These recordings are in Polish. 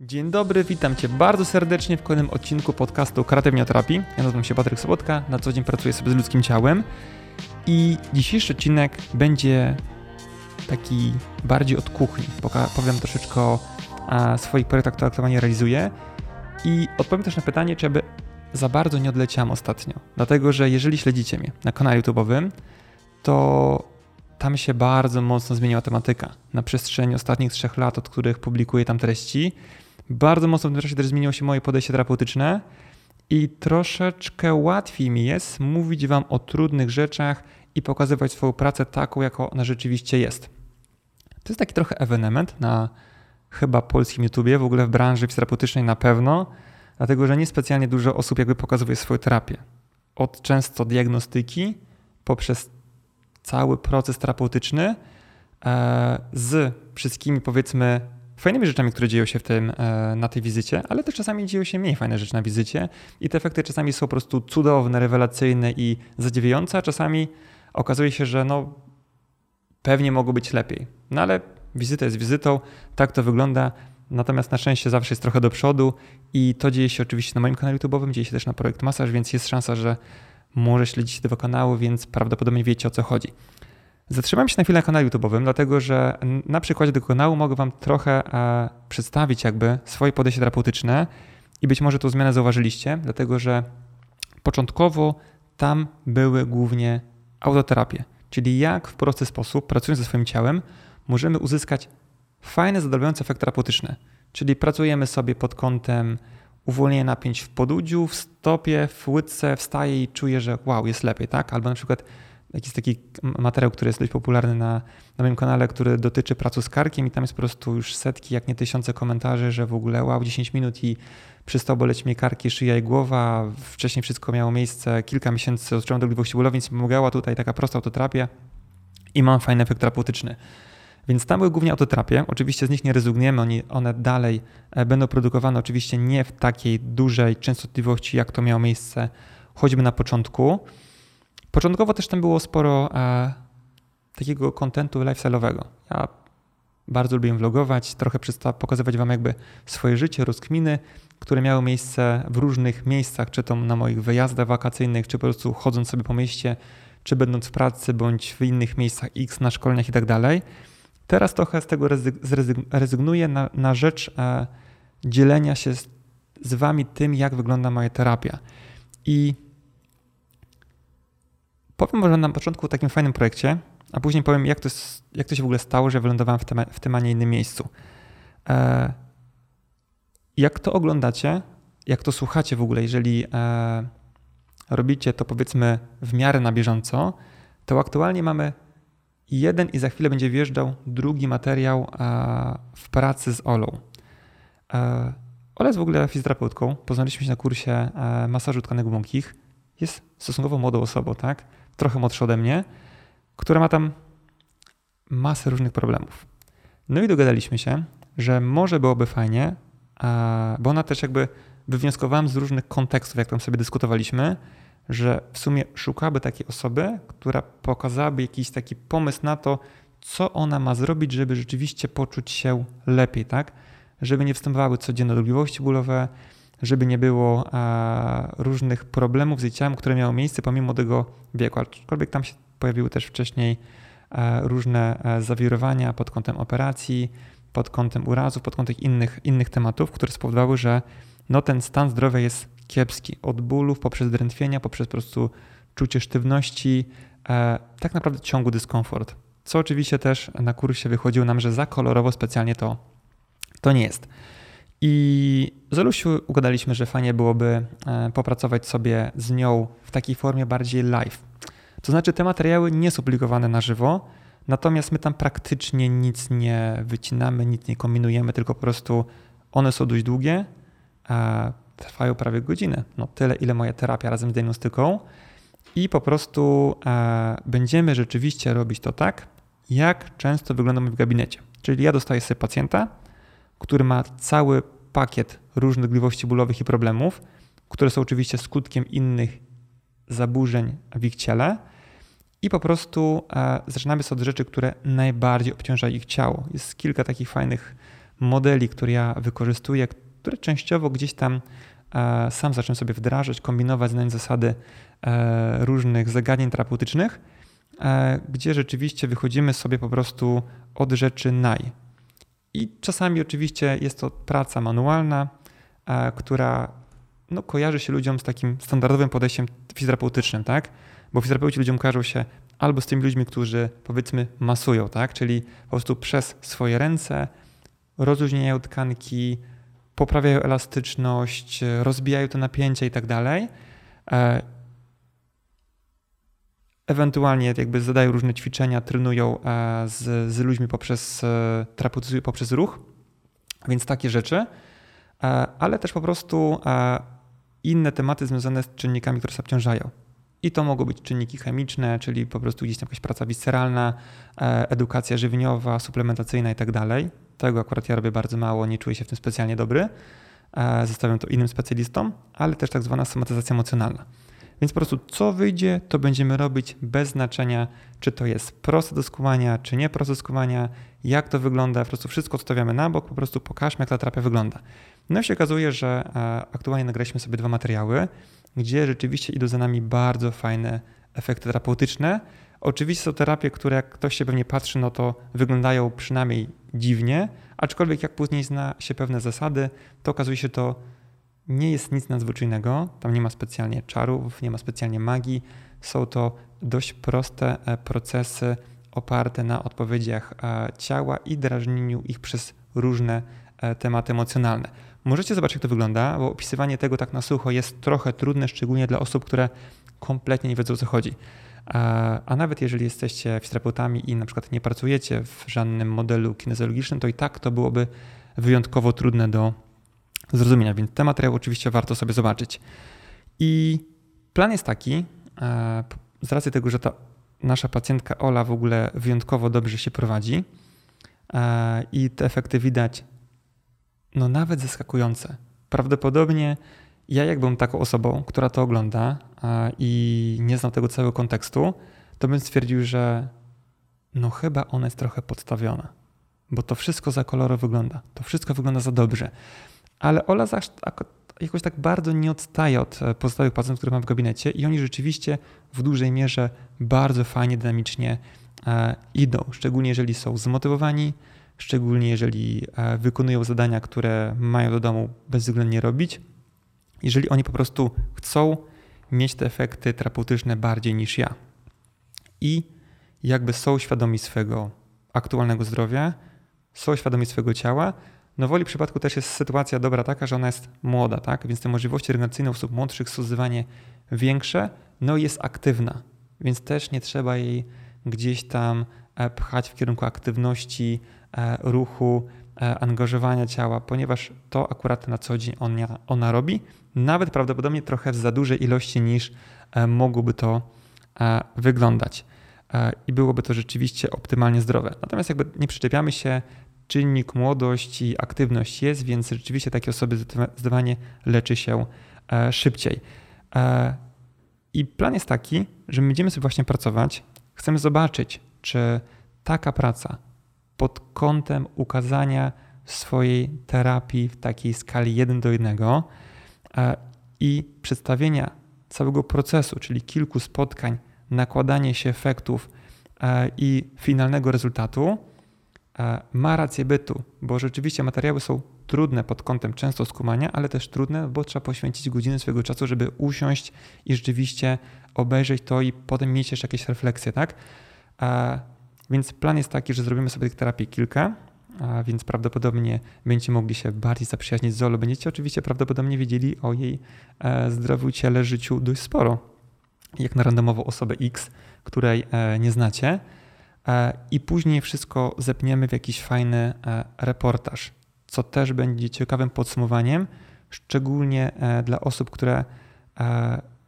Dzień dobry, witam Cię bardzo serdecznie w kolejnym odcinku podcastu Kreatywnie o terapii. Ja nazywam się Patryk Sobotka, na co dzień pracuję sobie z ludzkim ciałem i dzisiejszy odcinek będzie taki bardziej od kuchni. Powiem troszeczkę o swoich projektach, które aktualnie realizuję i odpowiem też na pytanie, czy aby za bardzo nie odleciałem ostatnio. Dlatego, że jeżeli śledzicie mnie na kanale YouTube'owym, to tam się bardzo mocno zmieniła tematyka. Na przestrzeni ostatnich trzech lat, od których publikuję tam treści, bardzo mocno w tym czasie też zmieniło się moje podejście terapeutyczne i troszeczkę łatwiej mi jest mówić Wam o trudnych rzeczach i pokazywać swoją pracę taką, jaką ona rzeczywiście jest. To jest taki trochę ewenement na chyba polskim YouTubie, w ogóle w branży fizjoterapeutycznej na pewno, dlatego że niespecjalnie dużo osób jakby pokazuje swoją terapię. Od często diagnostyki poprzez cały proces terapeutyczny e, z wszystkimi powiedzmy fajnymi rzeczami, które dzieją się w tym, e, na tej wizycie, ale też czasami dzieją się mniej fajne rzeczy na wizycie i te efekty czasami są po prostu cudowne, rewelacyjne i zadziwiające, a czasami okazuje się, że no pewnie mogło być lepiej. No ale wizyta jest wizytą, tak to wygląda. Natomiast na szczęście zawsze jest trochę do przodu i to dzieje się oczywiście na moim kanale YouTube'owym, dzieje się też na projekt Masaż, więc jest szansa, że może śledzić tego kanału, więc prawdopodobnie wiecie o co chodzi. Zatrzymam się na chwilę na kanale YouTube'owym, dlatego że na przykładzie tego kanału mogę Wam trochę e, przedstawić jakby swoje podejście terapeutyczne i być może tą zmianę zauważyliście, dlatego że początkowo tam były głównie autoterapie, czyli jak w prosty sposób, pracując ze swoim ciałem, możemy uzyskać fajne, zadowalające efekty terapeutyczne. Czyli pracujemy sobie pod kątem uwolnienia napięć w podudziu, w stopie, w łydce, wstaje i czuję, że wow, jest lepiej, tak? Albo na przykład jakiś taki materiał, który jest dość popularny na, na moim kanale, który dotyczy pracy z karkiem i tam jest po prostu już setki, jak nie tysiące komentarzy, że w ogóle wow, 10 minut i przystał boleć mnie karki, szyja i głowa. Wcześniej wszystko miało miejsce, kilka miesięcy odczuwam dolegliwości bólowych, więc pomagała tutaj taka prosta autoterapia i mam fajny efekt terapeutyczny. Więc tam były głównie autoterapie. Oczywiście z nich nie rezygnujemy, one dalej e, będą produkowane, oczywiście nie w takiej dużej częstotliwości, jak to miało miejsce choćby na początku. Początkowo też tam było sporo e, takiego kontentu lifestyle'owego. Ja bardzo lubię vlogować, trochę pokazywać wam jakby swoje życie, rozkminy, które miały miejsce w różnych miejscach, czy to na moich wyjazdach wakacyjnych, czy po prostu chodząc sobie po mieście, czy będąc w pracy, bądź w innych miejscach X, na szkoleniach i tak dalej. Teraz trochę z tego rezygnuję na, na rzecz e, dzielenia się z, z wami tym, jak wygląda moja terapia. I Powiem może na początku o takim fajnym projekcie, a później powiem, jak to, jak to się w ogóle stało, że wylądowałem w tym, w tym a nie innym miejscu. E, jak to oglądacie, jak to słuchacie w ogóle, jeżeli e, robicie to powiedzmy w miarę na bieżąco, to aktualnie mamy jeden i za chwilę będzie wjeżdżał drugi materiał e, w pracy z Olą. E, Ola jest w ogóle fizjoterapeutką. Poznaliśmy się na kursie e, masażu tkanek głębokich. Jest stosunkowo młodą osobą, tak? Trochę młodsza ode mnie, która ma tam masę różnych problemów. No i dogadaliśmy się, że może byłoby fajnie, bo ona też jakby wywnioskowałem z różnych kontekstów, jak tam sobie dyskutowaliśmy, że w sumie szukałaby takiej osoby, która pokazałaby jakiś taki pomysł na to, co ona ma zrobić, żeby rzeczywiście poczuć się lepiej, tak? Żeby nie występowały codzienne dolegliwości bólowe, żeby nie było e, różnych problemów z jej ciałem, które miały miejsce pomimo tego wieku. Aczkolwiek tam się pojawiły też wcześniej e, różne e, zawirowania pod kątem operacji, pod kątem urazów, pod kątem innych, innych tematów, które spowodowały, że no, ten stan zdrowia jest kiepski. Od bólów, poprzez drętwienia, poprzez po prostu czucie sztywności, tak naprawdę ciągły dyskomfort. Co oczywiście też na kursie wychodziło nam, że za kolorowo specjalnie to, to nie jest. I z Olusiu ugadaliśmy, że fajnie byłoby e, popracować sobie z nią w takiej formie bardziej live. To znaczy, te materiały nie są publikowane na żywo, natomiast my tam praktycznie nic nie wycinamy, nic nie kombinujemy, tylko po prostu one są dość długie, trwają prawie godzinę. No tyle, ile moja terapia razem z diagnostyką. I po prostu e, będziemy rzeczywiście robić to tak, jak często wyglądamy w gabinecie. Czyli ja dostaję sobie pacjenta, który ma cały pakiet różnych dolegliwości bólowych i problemów, które są oczywiście skutkiem innych zaburzeń w ich ciele. I po prostu e, zaczynamy sobie od rzeczy, które najbardziej obciążają ich ciało. Jest kilka takich fajnych modeli, które ja wykorzystuję, które częściowo gdzieś tam sam zacząłem sobie wdrażać, kombinować, znając zasady różnych zagadnień terapeutycznych, gdzie rzeczywiście wychodzimy sobie po prostu od rzeczy naj. I czasami oczywiście jest to praca manualna, która no, kojarzy się ludziom z takim standardowym podejściem fizjoterapeutycznym, tak? Bo fizjoterapeuci ludziom kojarzą się albo z tymi ludźmi, którzy powiedzmy masują, tak? Czyli po prostu przez swoje ręce rozluźniają tkanki, poprawiają elastyczność, rozbijają te napięcia i tak dalej. E, ewentualnie jakby zadają różne ćwiczenia, trenują e, z, z ludźmi poprzez, e, poprzez ruch, więc takie rzeczy, ale też po prostu inne tematy związane z czynnikami, które się obciążają. I to mogą być czynniki chemiczne, czyli po prostu gdzieś tam jakaś praca visceralna, e, edukacja żywieniowa, suplementacyjna i tak dalej. Tego akurat ja robię bardzo mało, nie czuję się w tym specjalnie dobry. E, zostawiam to innym specjalistom, ale też tak zwana somatyzacja emocjonalna. Więc po prostu co wyjdzie, to będziemy robić bez znaczenia, czy to jest proste do skumania, czy nie proste do skumania, jak to wygląda, po prostu wszystko odstawiamy na bok, po prostu pokażmy, jak ta terapia wygląda. No i się okazuje, że e, aktualnie nagraliśmy sobie dwa materiały, gdzie rzeczywiście idą za nami bardzo fajne efekty terapeutyczne. Oczywiście są terapie, które jak ktoś się pewnie patrzy, no to wyglądają przynajmniej dziwnie, aczkolwiek jak później zna się pewne zasady, to okazuje się to nie jest nic nadzwyczajnego, tam nie ma specjalnie czarów, nie ma specjalnie magii. Są to dość proste e, procesy oparte na odpowiedziach e, ciała i drażnieniu ich przez różne e, tematy emocjonalne. Możecie zobaczyć, jak to wygląda, bo opisywanie tego tak na sucho jest trochę trudne, szczególnie dla osób, które kompletnie nie wiedzą, o co chodzi. A nawet jeżeli jesteście fizjoterapeutami i na przykład nie pracujecie w żadnym modelu kinezjologicznym, to i tak to byłoby wyjątkowo trudne do zrozumienia, więc te materiały oczywiście warto sobie zobaczyć. I plan jest taki, e, z racji tego, że ta nasza pacjentka Ola w ogóle wyjątkowo dobrze się prowadzi e, i te efekty widać no nawet zaskakujące. Prawdopodobnie ja jakbym taką osobą, która to ogląda i nie znam tego całego kontekstu, to bym stwierdził, że no chyba ona jest trochę podstawiona, bo to wszystko za koloro wygląda, to wszystko wygląda za dobrze. Ale Ola jakoś tak bardzo nie odstaje od e, pozostałych pacjentów, które mam w gabinecie i oni rzeczywiście w dużej mierze bardzo fajnie, dynamicznie e, idą, szczególnie jeżeli są zmotywowani, szczególnie jeżeli e, wykonują zadania, które mają do domu bezwzględnie robić. Jeżeli oni po prostu chcą mieć te efekty terapeutyczne bardziej niż ja. I jakby są świadomi swego aktualnego zdrowia, są świadomi swojego ciała, no woli przypadku też jest sytuacja dobra taka, że ona jest młoda, tak? Więc te możliwości regeneracyjne osób młodszych są zdecydowanie większe, no i jest aktywna, więc też nie trzeba jej gdzieś tam e, pchać w kierunku aktywności, e, ruchu, e, angażowania ciała, ponieważ to akurat na co dzień ona, ona robi, nawet prawdopodobnie trochę w za dużej ilości niż mogłoby to wyglądać. I byłoby to rzeczywiście optymalnie zdrowe. Natomiast jakby nie przyczepiamy się czynnik młodość i aktywność jest, więc rzeczywiście takie osoby zdecydowanie leczy się e, szybciej. E, I plan jest taki, że my będziemy sobie właśnie pracować, chcemy zobaczyć, czy taka praca pod kątem ukazania swojej terapii w takiej skali 1 do 1 e, i przedstawienia całego procesu, czyli kilku spotkań, nakładanie się efektów i finalnego rezultatu, ma rację bytu, bo rzeczywiście materiały są trudne pod kątem często skumania, ale też trudne, bo trzeba poświęcić godzinę swojego czasu, żeby usiąść i rzeczywiście obejrzeć to i potem mieć jeszcze jakieś refleksje, tak? E, więc plan jest taki, że zrobimy sobie tych terapii kilka, a więc prawdopodobnie będziecie mogli się bardziej zaprzyjaźnić z Zolo. Będziecie oczywiście prawdopodobnie wiedzieli o jej e, zdrowiu ciele, życiu dość sporo, jak na randomową osobę X, której nie znacie. E, i później wszystko zepniemy w jakiś fajny e, reportaż, co też będzie ciekawym podsumowaniem, szczególnie e, dla osób, które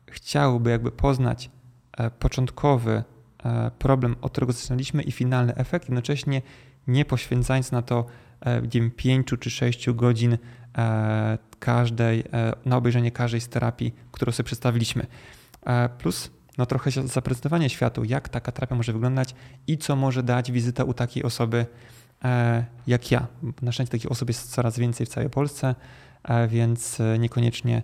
chciałyby jakby poznać początkowy problem, od którego zaczynaliśmy i finalny efekt, jednocześnie nie poświęcając na to wiem, 5 czy 6 godzin każdej, na obejrzenie każdej z terapii, którą sobie przedstawiliśmy. Plus no trochę zaprezentowanie światu, jak taka terapia może wyglądać i co może dać wizyta u takiej osoby jak ja. Na szczęście takich osób jest coraz więcej w całej Polsce, więc niekoniecznie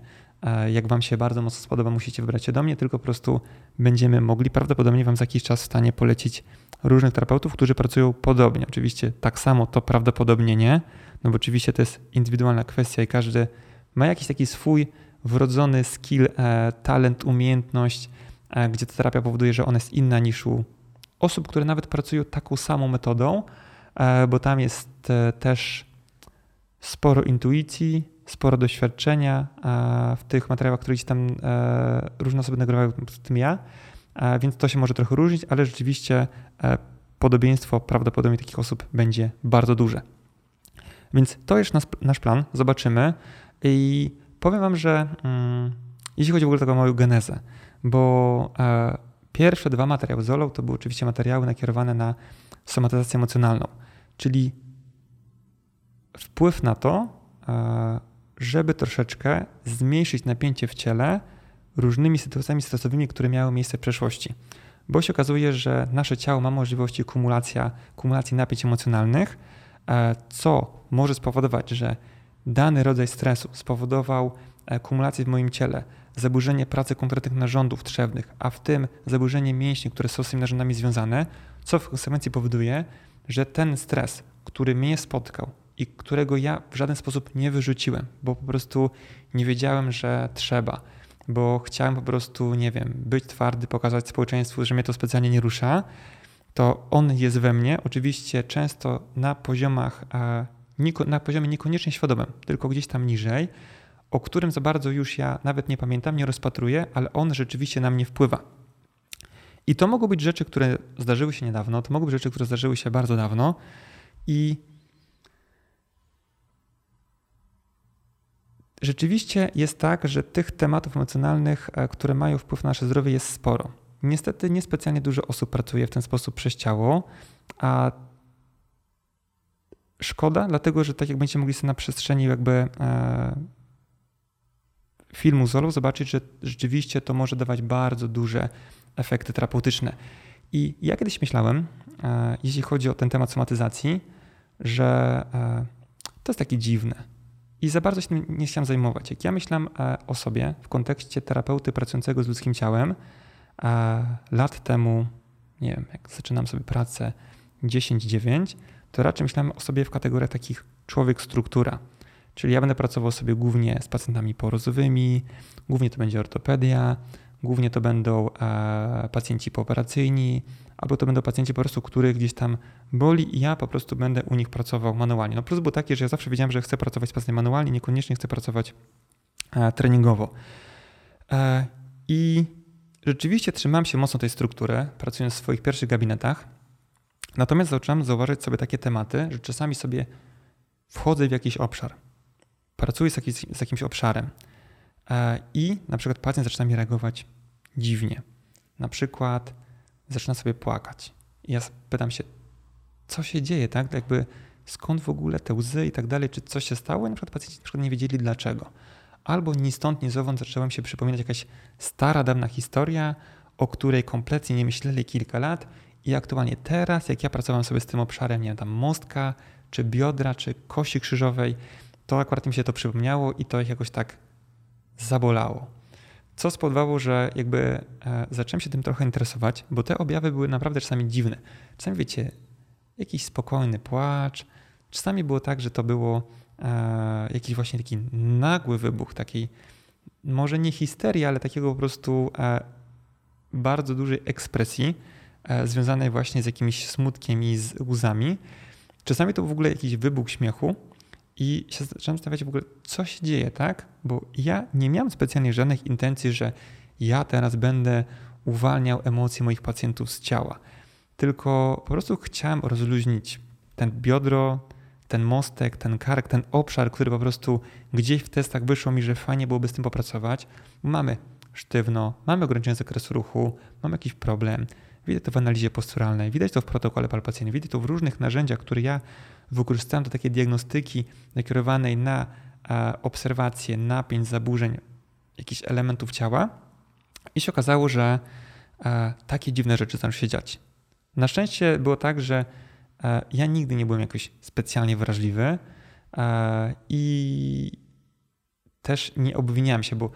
jak Wam się bardzo mocno spodoba, musicie wybrać się do mnie, tylko po prostu będziemy mogli prawdopodobnie Wam za jakiś czas w stanie polecić różnych terapeutów, którzy pracują podobnie. Oczywiście tak samo to prawdopodobnie nie, no bo oczywiście to jest indywidualna kwestia i każdy ma jakiś taki swój wrodzony skill, e, talent, umiejętność, e, gdzie ta terapia powoduje, że ona jest inna niż u osób, które nawet pracują taką samą metodą, e, bo tam jest też sporo intuicji, sporo doświadczenia w tych materiałach, które gdzieś tam różne osoby nagrywają, w tym ja, więc to się może trochę różnić, ale rzeczywiście podobieństwo prawdopodobnie takich osób będzie bardzo duże. Więc to jest nasz plan, zobaczymy. I powiem Wam, że mm, jeśli chodzi w ogóle o taką moją genezę, bo e, pierwsze dwa materiały z Olą to były oczywiście materiały nakierowane na somatyzację emocjonalną, czyli wpływ na to, e, żeby troszeczkę zmniejszyć napięcie w ciele różnymi sytuacjami stresowymi, które miały miejsce w przeszłości. Bo się okazuje, że nasze ciało ma możliwości kumulacja, kumulacji napięć emocjonalnych, e, co może spowodować, że dany rodzaj stresu spowodował e, kumulację w moim ciele, zaburzenie pracy konkretnych narządów trzewnych, a w tym zaburzenie mięśni, które są z tymi narządami związane, co w konsekwencji powoduje, że ten stres, który mnie spotkał i którego ja w żaden sposób nie wyrzuciłem, bo po prostu nie wiedziałem, że trzeba, bo chciałem po prostu, nie wiem, być twardy, pokazać społeczeństwu, że mnie to specjalnie nie rusza, to on jest we mnie, oczywiście często na poziomach e, na poziomie niekoniecznie świadomym, tylko gdzieś tam niżej, o którym za bardzo już ja nawet nie pamiętam, nie rozpatruję, ale on rzeczywiście na mnie wpływa. I to mogą być rzeczy, które zdarzyły się niedawno, to mogą być rzeczy, które zdarzyły się bardzo dawno i rzeczywiście jest tak, że tych tematów emocjonalnych, e, które mają wpływ na nasze zdrowie jest sporo. Niestety niespecjalnie dużo osób pracuje w ten sposób przez ciało, a szkoda, dlatego że tak jak będziecie mogli sobie na przestrzeni jakby e, filmu Zolo zobaczyć, że rzeczywiście to może dawać bardzo duże efekty terapeutyczne. I ja kiedyś myślałem, e, jeśli chodzi o ten temat somatyzacji, że e, to jest takie dziwne. I za bardzo się tym nie chciałem zajmować. Jak ja myślałem o sobie w kontekście terapeuty pracującego z ludzkim ciałem, lat temu, nie wiem, jak zaczynam sobie pracę 10-9, to raczej myślałem o sobie w kategoriach takich człowiek-struktura. Czyli ja będę pracował sobie głównie z pacjentami porozowymi, głównie to będzie ortopedia, głównie to będą e, pacjenci pooperacyjni, albo to będą pacjenci po prostu, których gdzieś tam boli i ja po prostu będę u nich pracował manualnie. No plus był taki, że ja zawsze wiedziałem, że chcę pracować z pacjentem manualnie, niekoniecznie chcę pracować e, treningowo. E, I rzeczywiście trzymałem się mocno tej struktury, pracując w swoich pierwszych gabinetach, Natomiast zacząłem zauważyć sobie takie tematy, że czasami sobie wchodzę w jakiś obszar, pracuję z, z jakimś obszarem e, i na przykład pacjent zaczyna mi reagować dziwnie. Na przykład zaczyna sobie płakać. I ja pytam się, co się dzieje, tak? Jakby skąd w ogóle te łzy i tak dalej, czy coś się stało? I na przykład pacjenci na przykład nie wiedzieli dlaczego. Albo ni stąd, ni zowąd zaczęłam się przypominać jakaś stara, dawna historia, o której kompletnie nie myśleli kilka lat i aktualnie teraz, jak ja pracowałem sobie z tym obszarem, nie wiem, tam mostka, czy biodra, czy kości krzyżowej, to akurat mi się to przypomniało i to ich jakoś tak zabolało. Co spowodowało, że jakby e, zacząłem się tym trochę interesować, bo te objawy były naprawdę czasami dziwne. Czasami, wiecie, jakiś spokojny płacz, czasami było tak, że to było e, jakiś właśnie taki nagły wybuch takiej, może nie histerii, ale takiego po prostu e, bardzo dużej ekspresji, związanej właśnie z jakimś smutkiem i z łzami. Czasami to w ogóle jakiś wybuch śmiechu i się zacząłem zastanawiać w ogóle, co się dzieje, tak? Bo ja nie miałem specjalnie żadnych intencji, że ja teraz będę uwalniał emocje moich pacjentów z ciała. Tylko po prostu chciałem rozluźnić ten biodro, ten mostek, ten kark, ten obszar, który po prostu gdzieś w testach wyszło mi, że fajnie byłoby z tym popracować. Mamy sztywno, mamy ograniczony zakres ruchu, mamy jakiś problem, Widać to w analizie posturalnej, widać to w protokole palpacyjnym, widać to w różnych narzędziach, które ja wykorzystałem do takiej diagnostyki nakierowanej na obserwację napięć, zaburzeń jakichś elementów ciała i się okazało, że takie dziwne rzeczy zaczęły się dziać. Na szczęście było tak, że ja nigdy nie byłem jakoś specjalnie wrażliwy i też nie obwiniałem się, bo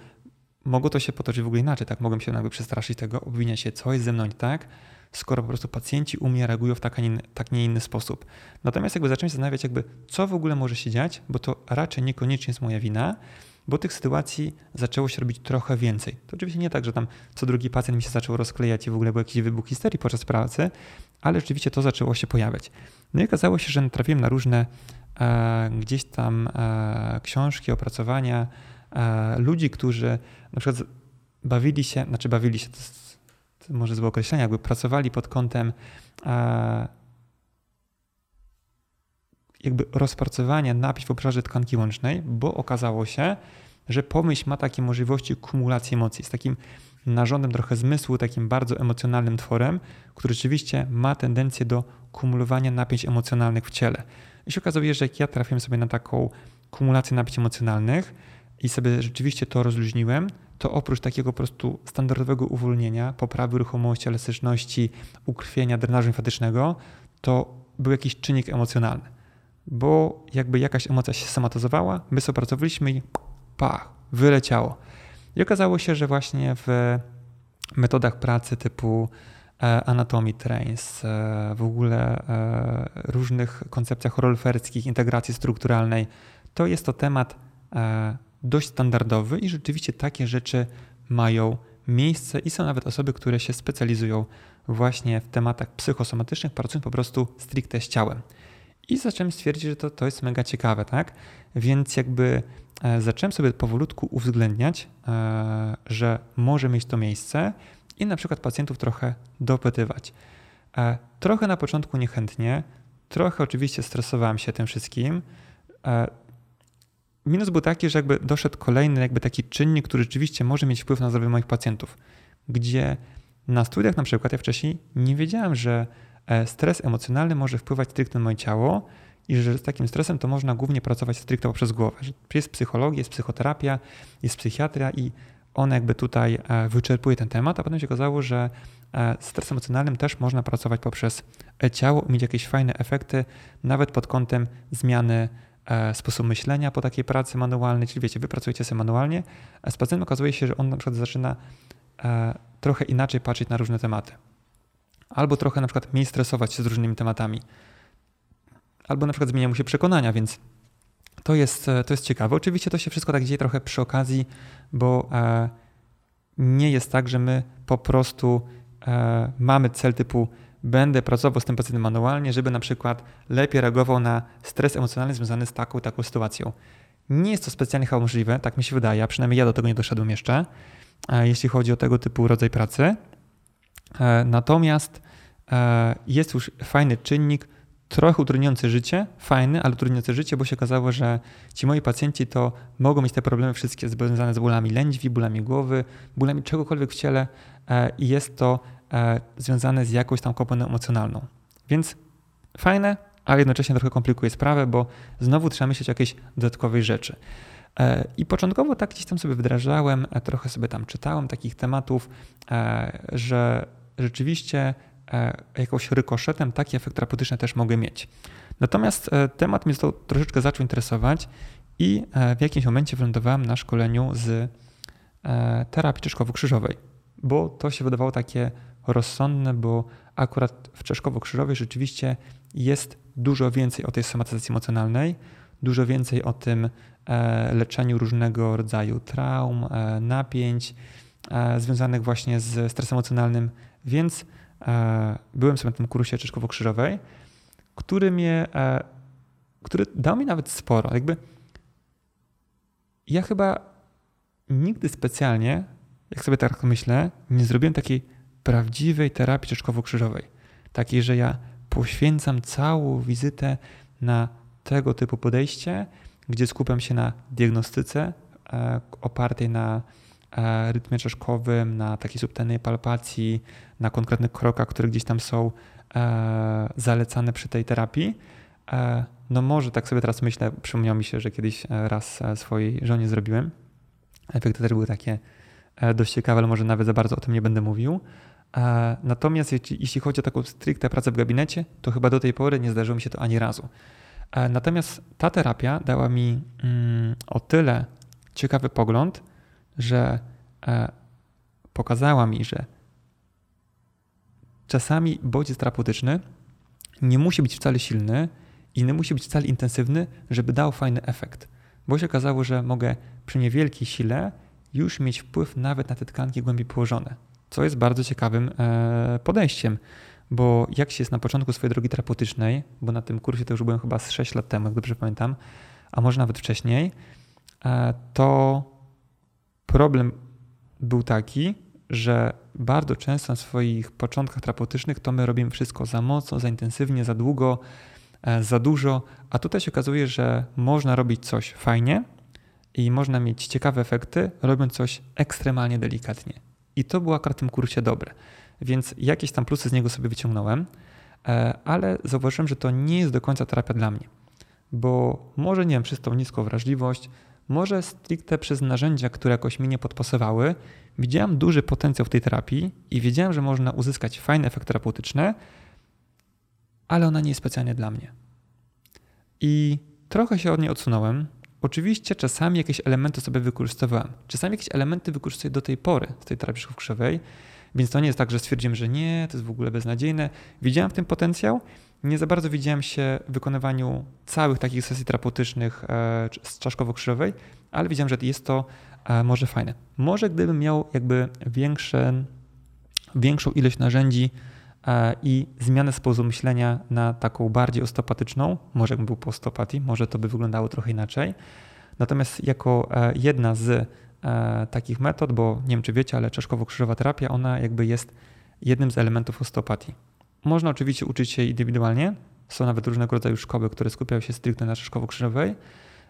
mogło to się potoczyć w ogóle inaczej, tak? Mogłem się jakby przestraszyć tego, obwiniać się, co jest ze mną tak, skoro po prostu pacjenci u mnie reagują w tak, a nie, tak nie inny sposób. Natomiast jakby zacząłem się zastanawiać, jakby co w ogóle może się dziać, bo to raczej niekoniecznie jest moja wina, bo tych sytuacji zaczęło się robić trochę więcej. To oczywiście nie tak, że tam co drugi pacjent mi się zaczął rozklejać i w ogóle był jakiś wybuch histerii podczas pracy, ale rzeczywiście to zaczęło się pojawiać. No i okazało się, że trafiłem na różne e, gdzieś tam e, książki, opracowania e, ludzi, którzy na przykład bawili się, znaczy bawili się, to, jest, to może złe określenie, jakby pracowali pod kątem e, jakby rozpracowania napięć w obszarze tkanki łącznej, bo okazało się, że pomyśl ma takie możliwości kumulacji emocji. Z takim narządem trochę zmysłu, takim bardzo emocjonalnym tworem, który rzeczywiście ma tendencję do kumulowania napięć emocjonalnych w ciele. I się okazuje, że jak ja trafiłem sobie na taką kumulację napięć emocjonalnych i sobie rzeczywiście to rozluźniłem, to oprócz takiego po prostu standardowego uwolnienia, poprawy ruchomości, elastyczności, ukrwienia, drenażu limfatycznego, to był jakiś czynnik emocjonalny. Bo jakby jakaś emocja się somatyzowała, my sobie pracowaliśmy i pach, wyleciało. I okazało się, że właśnie w metodach pracy typu e, Anatomy Trains, e, w ogóle e, różnych koncepcjach rolferskich, integracji strukturalnej, to jest to temat dość standardowy i rzeczywiście takie rzeczy mają miejsce i są nawet osoby, które się specjalizują właśnie w tematach psychosomatycznych, pracują po prostu stricte z ciałem. I zacząłem stwierdzić, że to, to jest mega ciekawe, tak? Więc jakby e, zacząłem sobie powolutku uwzględniać, e, że może mieć to miejsce i na przykład pacjentów trochę dopytywać. E, trochę na początku niechętnie, trochę oczywiście stresowałem się tym wszystkim. Minus był taki, że jakby doszedł kolejny jakby taki czynnik, który rzeczywiście może mieć wpływ na zdrowie moich pacjentów, gdzie na studiach na przykład ja wcześniej nie wiedziałem, że E, stres emocjonalny może wpływać stricte na moje ciało i że z takim stresem to można głównie pracować stricte poprzez głowę. Jest psychologia, jest psychoterapia, jest psychiatria i on jakby tutaj e, wyczerpuje ten temat, a potem się okazało, że e, stres emocjonalnym też można pracować poprzez ciało mieć jakieś fajne efekty, nawet pod kątem zmiany sposobu myślenia po takiej pracy manualnej, czyli wiecie, wy pracujecie sobie manualnie, a z pacjentem okazuje się, że on na przykład zaczyna trochę inaczej patrzeć na różne tematy albo trochę na przykład mniej stresować się z różnymi tematami, albo na przykład zmienia mu się przekonania, więc to jest, e, to jest ciekawe. Oczywiście to się wszystko tak dzieje trochę przy okazji, bo e, nie jest tak, że my po prostu e, mamy cel typu będę pracował z tym pacjentem manualnie, żeby na przykład lepiej reagował na stres emocjonalny związany z taką taką sytuacją. Nie jest to specjalnie chyba możliwe, tak mi się wydaje, a przynajmniej ja do tego nie doszedłem jeszcze, jeśli chodzi o tego typu rodzaj pracy. E, natomiast e, jest już fajny czynnik, trochę utrudniający życie, fajny, ale utrudniający życie, bo się okazało, że ci moi pacjenci to mogą mieć te problemy wszystkie związane z bólami lędźwi, bólami głowy, bólami czegokolwiek w ciele e, i jest to związane z jakąś tam komponentą emocjonalną. Więc fajne, ale jednocześnie trochę komplikuje sprawę, bo znowu trzeba myśleć o jakiejś dodatkowej rzeczy. I początkowo tak gdzieś tam sobie wdrażałem, trochę sobie tam czytałem takich tematów, że rzeczywiście e, jakąś rykoszetem taki efekt terapeutyczny też mogę mieć. Natomiast e, temat mnie to troszeczkę zaczął interesować i e, w jakimś momencie wylądowałem na szkoleniu z terapii czeszkowo-krzyżowej, bo to się wydawało takie rozsądne, bo akurat w czeszkowo-krzyżowej rzeczywiście jest dużo więcej o tej somatyzacji emocjonalnej, dużo więcej o tym leczeniu różnego rodzaju traum, napięć związanych właśnie z stresem emocjonalnym, więc e, byłem sobie na tym kursie Czeszkowo-Krzyżowej, który mnie, e, który dał mi nawet sporo. Jakby ja chyba nigdy specjalnie, jak sobie tak myślę, nie zrobiłem takiej prawdziwej terapii Czeszkowo-Krzyżowej. Takiej, że ja poświęcam całą wizytę na tego typu podejście, gdzie skupiam się na diagnostyce e, opartej na E, rytmie czaszkowym, na takiej subtelnej palpacji, na konkretnych krokach, które gdzieś tam są e, zalecane przy tej terapii. No może tak sobie teraz myślę, przypomniało mi się, że kiedyś raz swojej żonie zrobiłem. Efekty też były takie dość ciekawe, ale może nawet za bardzo o tym nie będę mówił. Natomiast jeśli chodzi o taką stricte pracę w gabinecie, to chyba do tej pory nie zdarzyło mi się to ani razu. Natomiast ta terapia dała mi mm, o tyle ciekawy pogląd, że pokazała mi, że czasami bodziec terapeutyczny nie musi być wcale silny i nie musi być wcale intensywny, żeby dał fajny efekt. Bo się okazało, że mogę przy niewielkiej sile już mieć wpływ nawet na te tkanki głębiej położone, co jest bardzo ciekawym e, podejściem, bo jak się jest na początku swojej drogi terapeutycznej, bo na tym kursie to już byłem chyba z 6 lat temu, jak dobrze pamiętam, a może nawet wcześniej, e, to problem był taki, że bardzo często na swoich początkach terapeutycznych to my robimy wszystko za mocno, za intensywnie, za długo, e, za dużo, a tutaj się okazuje, że można robić coś fajnie i można mieć ciekawe efekty, robiąc coś ekstremalnie delikatnie. I to było akurat w tym kursie dobre. Więc jakieś tam plusy z niego sobie wyciągnąłem, e, ale zauważyłem, że to nie jest do końca terapia dla mnie. Bo może nie wiem, przez tą niską wrażliwość, może stricte przez narzędzia, które jakoś mi nie podpasowały, widziałem duży potencjał w tej terapii i wiedziałem, że można uzyskać fajny efekt terapeutyczny, ale ona nie jest specjalnie dla mnie. I trochę się od niej odsunąłem. Oczywiście czasami jakieś elementy sobie wykorzystywałem. Czasami jakieś elementy wykorzystuję do tej pory z tej terapii krzywej, więc to nie jest tak, że stwierdziłem, że nie, to jest w ogóle beznadziejne. Widziałem w tym potencjał, nie za bardzo widziałem się w wykonywaniu całych takich sesji terapeutycznych e, z czaszkowo-krzyżowej, ale widziałem, że jest to e, może fajne. Może gdybym miał jakby większe, większą ilość narzędzi i zmianę sposobu myślenia na taką bardziej osteopatyczną, może jakbym był po osteopatii, może to by wyglądało trochę inaczej. Natomiast jako jedna z takich metod, bo nie wiem czy wiecie, ale czaszkowo-krzyżowa terapia, ona jakby jest jednym z elementów osteopatii. Można oczywiście uczyć się indywidualnie. Są nawet różnego rodzaju szkoły, które skupiają się stricte na szkoło-krzyżowej.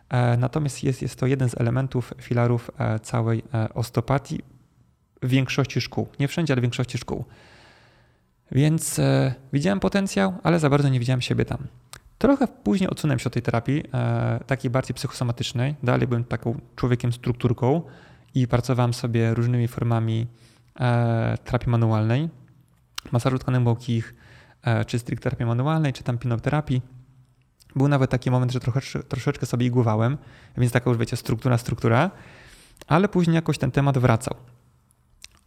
E, natomiast jest, jest to jeden z elementów, filarów e, całej e, osteopatii w większości szkół. Nie wszędzie, ale w większości szkół. Więc widziałem potencjał, ale za bardzo nie widziałem siebie tam. Trochę później odsunąłem się od tej terapii, takiej bardziej psychosomatycznej. Dalej byłem taką człowiekiem strukturką i pracowałem sobie różnymi formami terapii manualnej, masażu tkanek błokich, E, czy stricte terapii manualnej, czy tam pinoterapii. Był nawet taki moment, że trochę, troszeczkę sobie igłowałem, więc taka już wiecie, struktura, struktura, ale później jakoś ten temat wracał.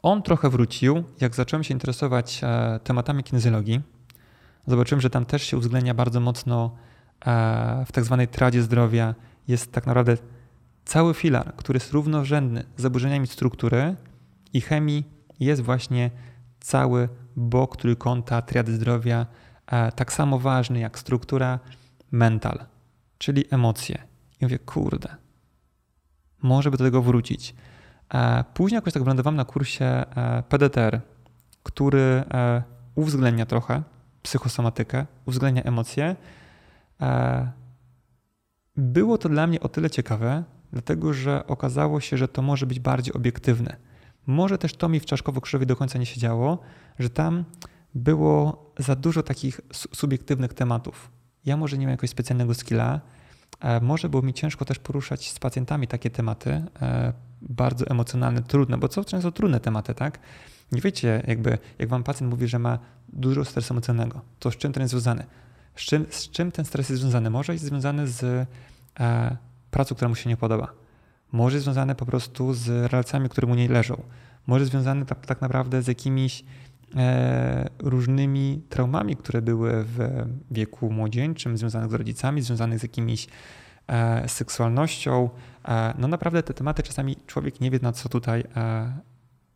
On trochę wrócił, jak zacząłem się interesować e, tematami kinezjologii. Zobaczyłem, że tam też się uwzględnia bardzo mocno e, w tak zwanej tradzie zdrowia. Jest tak naprawdę cały filar, który jest równorzędny z zaburzeniami struktury i chemii, jest właśnie cały bok trójkąta triady zdrowia, e, tak samo ważny jak struktura mental, czyli emocje. I mówię, kurde, może by do tego wrócić. E, później jakoś tak wylądowałem na kursie e, PDTR, który uwzględnia trochę psychosomatykę, uwzględnia emocje. Było to dla mnie o tyle ciekawe, dlatego że okazało się, że to może być bardziej obiektywne może też to mi w Czaszkowo-Krzyżowej do końca nie siedziało, że tam było za dużo takich subiektywnych tematów. Ja może nie miałem jakiegoś specjalnego skilla, może było mi ciężko też poruszać z pacjentami takie tematy, e, bardzo emocjonalne, trudne, bo co często trudne tematy, tak? Nie wiecie, jakby, jak wam pacjent mówi, że ma dużo stresu emocjonalnego, to z czym ten jest związany? Z czym, z czym ten stres jest związany? Może jest związany z e, pracą, która mu się nie podoba może związane po prostu z relacjami, które mu nie leżą, może związane tak, tak naprawdę z jakimiś e, różnymi traumami, które były w wieku młodzieńczym, związanych z rodzicami, związanych z jakimiś seksualnością. E, no naprawdę te tematy czasami człowiek nie wie na co tutaj, e,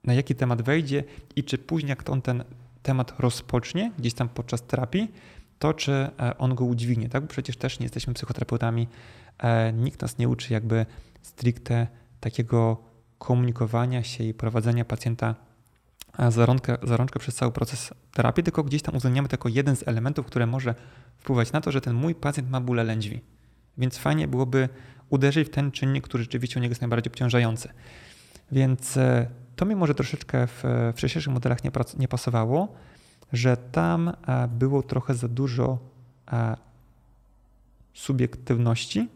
na jaki temat wejdzie i czy później jak on ten temat rozpocznie gdzieś tam podczas terapii, to czy e, on go udźwignie, tak? Bo przecież też nie jesteśmy psychoterapeutami, e, nikt nas nie uczy jakby stricte takiego komunikowania się i prowadzenia pacjenta za rączkę, za rączkę przez cały proces terapii, tylko gdzieś tam uwzględniamy jako jeden z elementów, które może wpływać na to, że ten mój pacjent ma bóle lędźwi. Więc fajnie byłoby uderzyć w ten czynnik, który rzeczywiście u niego jest najbardziej obciążający. Więc e, to mi może troszeczkę w, w wcześniejszych modelach nie, nie pasowało, że tam e, było trochę za dużo e, subiektywności,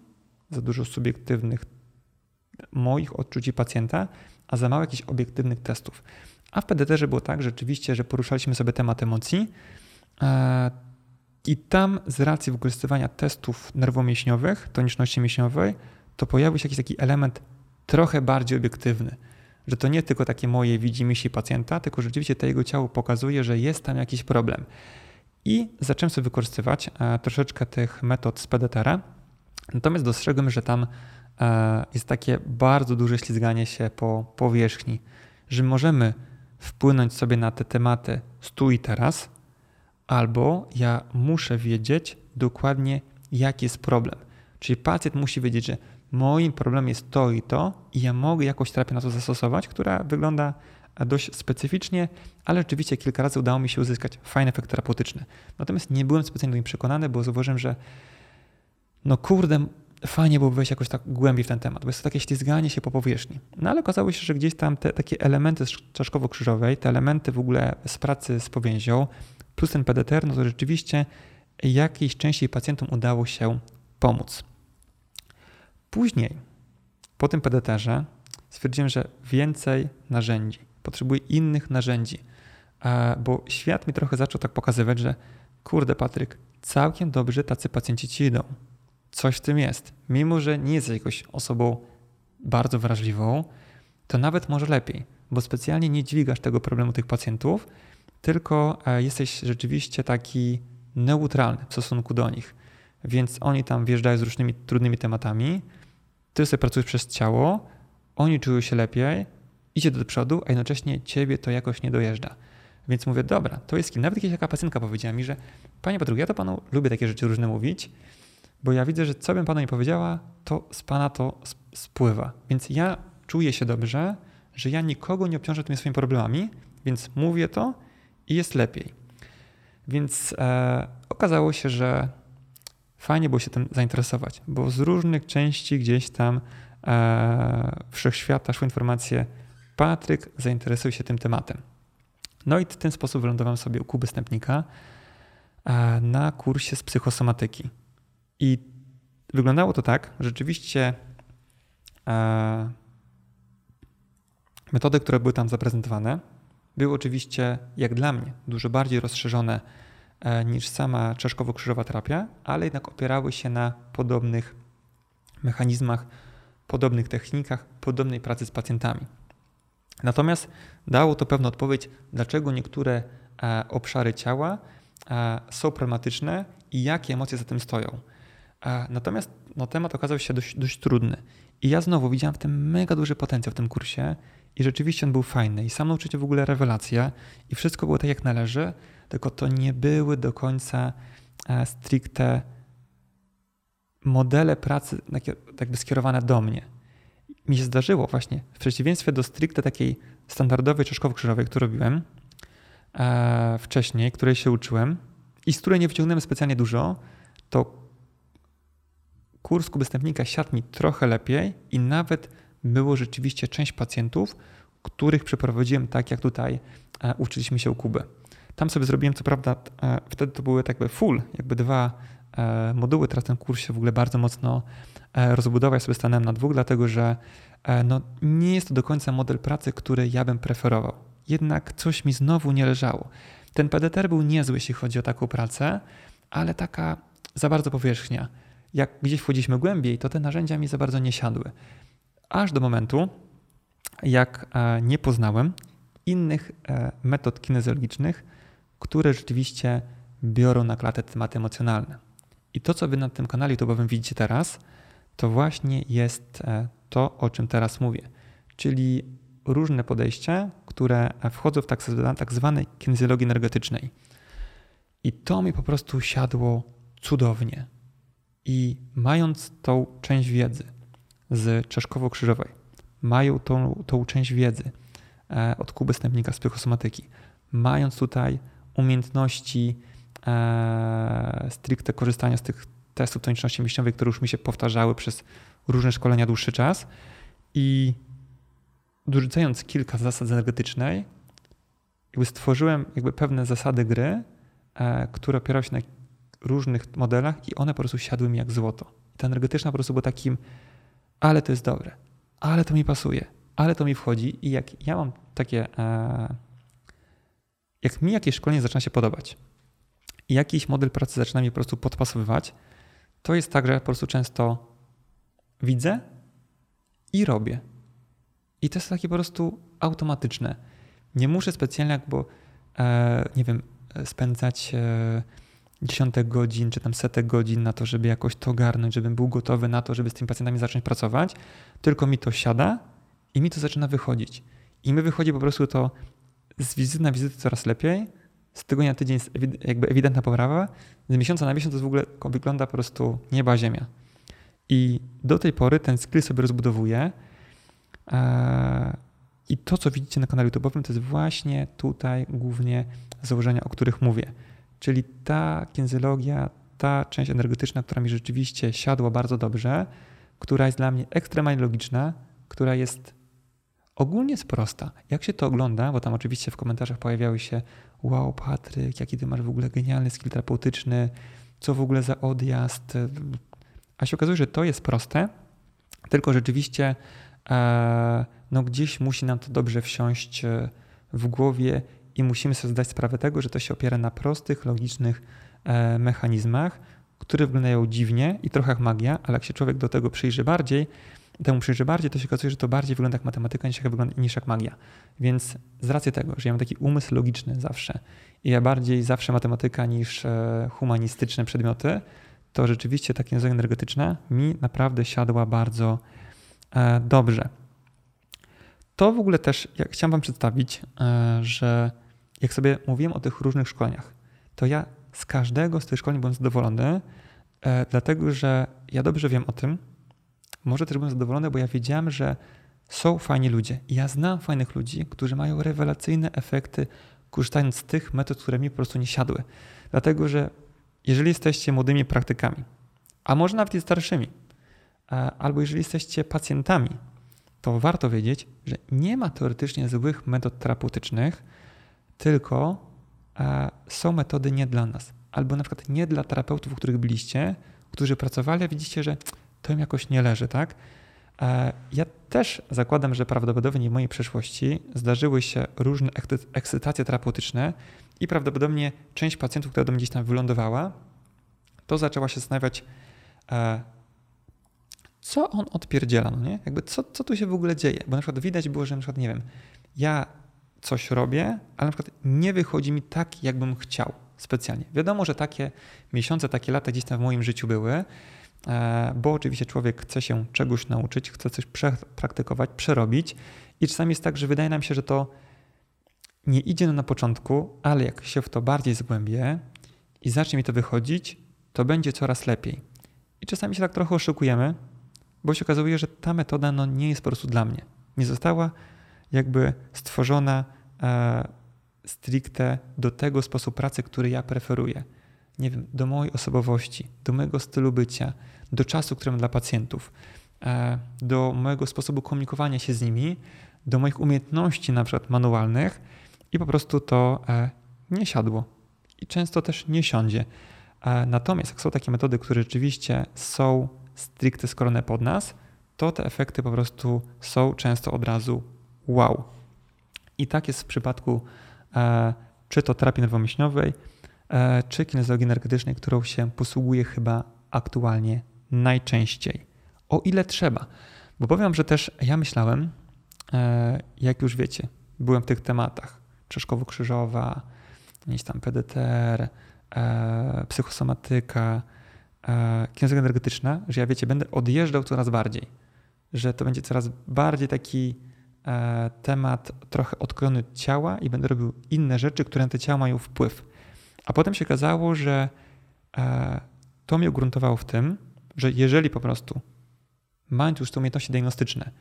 za dużo subiektywnych moich odczuć i pacjenta, a za mało jakichś obiektywnych testów. A w PDT było tak rzeczywiście, że poruszaliśmy sobie temat emocji e, i tam z racji wykorzystywania testów nerwomięśniowych, toniczności mięśniowej, to pojawił się jakiś taki element trochę bardziej obiektywny. Że to nie tylko takie moje widzi się pacjenta, tylko rzeczywiście to jego ciało pokazuje, że jest tam jakiś problem. I zacząłem sobie wykorzystywać e, troszeczkę tych metod z PDTR. Natomiast dostrzegłem, że tam e, jest takie bardzo duże ślizganie się po powierzchni, że możemy wpłynąć sobie na te tematy i teraz, albo ja muszę wiedzieć dokładnie, jaki jest problem. Czyli pacjent musi wiedzieć, że moim problemem jest to i to, i ja mogę jakąś terapię na to zastosować, która wygląda dość specyficznie, ale rzeczywiście kilka razy udało mi się uzyskać fajny efekt terapeutyczny. Natomiast nie byłem specjalnie do nim przekonany, bo zauważyłem, że no kurde, fajnie byłoby wejść jakoś tak głębiej w ten temat, bo jest to takie ślizganie się po powierzchni. No ale okazało się, że gdzieś tam te takie elementy z czaszkowo-krzyżowej, te elementy w ogóle z pracy z powięzią, plus ten PDTR, no to rzeczywiście jakiejś części pacjentom udało się pomóc. Później, po tym PDT-ze, stwierdziłem, że więcej narzędzi, potrzebuję innych narzędzi, bo świat mi trochę zaczął tak pokazywać, że kurde Patryk, całkiem dobrze tacy pacjenci ci idą. Coś w tym jest. Mimo, że nie jesteś jakoś osobą bardzo wrażliwą, to nawet może lepiej, bo specjalnie nie dźwigasz tego problemu tych pacjentów, tylko e, jesteś rzeczywiście taki neutralny w stosunku do nich. Więc oni tam wjeżdżają z różnymi trudnymi tematami, ty sobie pracujesz przez ciało, oni czują się lepiej, idzie do przodu, a jednocześnie ciebie to jakoś nie dojeżdża. Więc mówię, dobra, to jest kim. Nawet kiedyś taka pacjentka powiedziała mi, że panie Patryk, ja to panu lubię takie rzeczy różne mówić, bo ja widzę, że co bym panu nie powiedziała, to z pana to spływa. Więc ja czuję się dobrze, że ja nikogo nie obciążę tymi swoimi problemami, więc mówię to i jest lepiej. Więc e, okazało się, że fajnie było się tym zainteresować, bo z różnych części gdzieś tam e, wszechświata szły informacje, Patryk zainteresuj się tym tematem. No i w ten sposób wylądowałem sobie u Kuby Stępnika e, na kursie z psychosomatyki. I wyglądało to tak, rzeczywiście e, metody, które były tam zaprezentowane, były oczywiście, jak dla mnie, dużo bardziej rozszerzone e, niż sama czaszkowo-krzyżowa terapia, ale jednak opierały się na podobnych mechanizmach, podobnych technikach, podobnej pracy z pacjentami. Natomiast dało to pewną odpowiedź, dlaczego niektóre e, obszary ciała e, są problematyczne i jakie emocje za tym stoją. Natomiast no, temat okazał się dość, dość trudny. I ja znowu widziałem w tym mega duży potencjał w tym kursie i rzeczywiście on był fajny. I sam nauczyciel w ogóle rewelacja i wszystko było tak jak należy, tylko to nie były do końca e, stricte modele pracy jakby skierowane do mnie. Mi się zdarzyło właśnie, w przeciwieństwie do stricte takiej standardowej czaszkowo-krzyżowej, którą robiłem e, wcześniej, której się uczyłem i z której nie wyciągnąłem specjalnie dużo, to kurs kubystępnika siadł mi trochę lepiej i nawet było rzeczywiście część pacjentów, których przeprowadziłem tak, jak tutaj e, uczyliśmy się u Kuby. Tam sobie zrobiłem, co prawda, e, wtedy to były jakby full, jakby dwa e, moduły. Teraz ten kurs się w ogóle bardzo mocno rozbudował. Ja sobie stanąłem na dwóch, dlatego że no, nie jest to do końca model pracy, który ja bym preferował. Jednak coś mi znowu nie leżało. Ten PDTR był niezły, jeśli chodzi o taką pracę, ale taka za bardzo powierzchnia jak gdzieś wchodziliśmy głębiej, to te narzędzia mi za bardzo nie siadły. Aż do momentu, jak e, nie poznałem innych e, metod kinezjologicznych, które rzeczywiście biorą na klatę tematy emocjonalne. I to, co wy na tym kanale YouTube'owym widzicie teraz, to właśnie jest e, to, o czym teraz mówię. Czyli różne podejścia, które wchodzą w tak, tak zwanej kinezjologii energetycznej. I to mi po prostu siadło cudownie. I mając tą część wiedzy z Czeszkowo-Krzyżowej, mają tą, tą część wiedzy e, od Kuby Stępnika z psychosomatyki, mając tutaj umiejętności e, stricte korzystania z tych testów toniczności mięśniowej, które już mi się powtarzały przez różne szkolenia dłuższy czas. I dorzucając kilka zasad energetycznej, jakby stworzyłem jakby pewne zasady gry, e, które opierały się na różnych modelach i one po prostu siadły mi jak złoto. I ta energetyczna po prostu była takim, ale to jest dobre, ale to mi pasuje, ale to mi wchodzi i jak ja mam takie, e, jak mi jakieś szkolenie zaczyna się podobać jakiś model pracy zaczyna mi po prostu podpasowywać, to jest tak, że po prostu często widzę i robię. I to jest takie po prostu automatyczne. Nie muszę specjalnie, bo e, nie wiem, spędzać e, dziesiątek godzin czy tam setek godzin na to, żeby jakoś to ogarnąć, żebym był gotowy na to, żeby z tymi pacjentami zacząć pracować, tylko mi to siada i mi to zaczyna wychodzić. I mi wychodzi po prostu to z wizyty na wizytę coraz lepiej, z tygodnia na tydzień jest jakby ewidentna poprawa, z miesiąca na miesiąc to w ogóle wygląda po prostu nieba ziemia. I do tej pory ten skill sobie rozbudowuję. E, I to, co widzicie na kanale YouTube'owym, to jest właśnie tutaj głównie założenia, o których mówię. Czyli ta kinezyologia, ta część energetyczna, która mi rzeczywiście siadła bardzo dobrze, która jest dla mnie ekstremalnie logiczna, która jest ogólnie jest prosta. Jak się to ogląda, bo tam oczywiście w komentarzach pojawiały się wow Patryk, jaki ty masz w ogóle genialny skill terapeutyczny, co w ogóle za odjazd. A się okazuje, że to jest proste, tylko rzeczywiście e, no gdzieś musi nam to dobrze wsiąść e, w głowie i musimy sobie zdać sprawę tego, że to się opiera na prostych, logicznych e, mechanizmach, które wyglądają dziwnie i trochę jak magia, ale jak się człowiek do tego przyjrzy bardziej, temu przyjrzy bardziej, to się okazuje, że to bardziej wygląda jak matematyka niż jak, niż jak magia. Więc z racji tego, że ja mam taki umysł logiczny zawsze i ja bardziej zawsze matematyka niż e, humanistyczne przedmioty, to rzeczywiście ta kinezoja energetyczna mi naprawdę siadła bardzo e, dobrze. To w ogóle też ja chciałem Wam przedstawić, że jak sobie mówiłem o tych różnych szkoleniach, to ja z każdego z tych szkoleń byłem zadowolony, e, dlatego że ja dobrze wiem o tym. Może też byłem zadowolony, bo ja wiedziałem, że są fajni ludzie. Ja znam fajnych ludzi, którzy mają rewelacyjne efekty, korzystając z tych metod, które mi po prostu nie siadły. Dlatego, że jeżeli jesteście młodymi praktykami, a może nawet i starszymi, e, albo jeżeli jesteście pacjentami, to warto wiedzieć, że nie ma teoretycznie złych metod terapeutycznych, tylko e, są metody nie dla nas. Albo na przykład nie dla terapeutów, u których byliście, którzy pracowali, a widzicie, że to im jakoś nie leży, tak? E, ja też zakładam, że prawdopodobnie w mojej przeszłości zdarzyły się różne ekscytacje terapeutyczne i prawdopodobnie część pacjentów, która do mnie gdzieś tam wylądowała, to zaczęła się zastanawiać, e, co on odpierdziela, no nie? Jakby co, co tu się w ogóle dzieje? Bo na przykład widać było, że na przykład, nie wiem, ja coś robię, ale na przykład nie wychodzi mi tak, jakbym chciał specjalnie. Wiadomo, że takie miesiące, takie lata gdzieś tam w moim życiu były, e, bo oczywiście człowiek chce się czegoś nauczyć, chce coś praktykować, przerobić i czasami jest tak, że wydaje nam się, że to nie idzie na początku, ale jak się w to bardziej zgłębię i zacznie mi to wychodzić, to będzie coraz lepiej. I czasami się tak trochę oszukujemy, bo się okazuje, że ta metoda no, nie jest po prostu dla mnie. Nie została jakby stworzona e, stricte do tego sposobu pracy, który ja preferuję. Nie wiem, do mojej osobowości, do mojego stylu bycia, do czasu, który mam dla pacjentów, e, do mojego sposobu komunikowania się z nimi, do moich umiejętności na przykład manualnych i po prostu to e, nie siadło. I często też nie siądzie. E, natomiast jak są takie metody, które rzeczywiście są stricte skorone pod nas, to te efekty po prostu są często od razu wow. I tak jest w przypadku e, czy to terapii nerwomięśniowej, e, czy kinezologii energetycznej, którą się posługuje chyba aktualnie najczęściej. O ile trzeba. Bo powiem, że też ja myślałem, e, jak już wiecie, byłem w tych tematach. Czeszkowo-krzyżowa, gdzieś tam PDTR, e, psychosomatyka, e, kinezologia energetyczna, że ja wiecie, będę odjeżdżał coraz bardziej. Że to będzie coraz bardziej taki temat trochę odklony ciała i będę robił inne rzeczy, które na te ciała mają wpływ. A potem się okazało, że e, to mnie ugruntowało w tym, że jeżeli po prostu mając już te umiejętności diagnostyczne,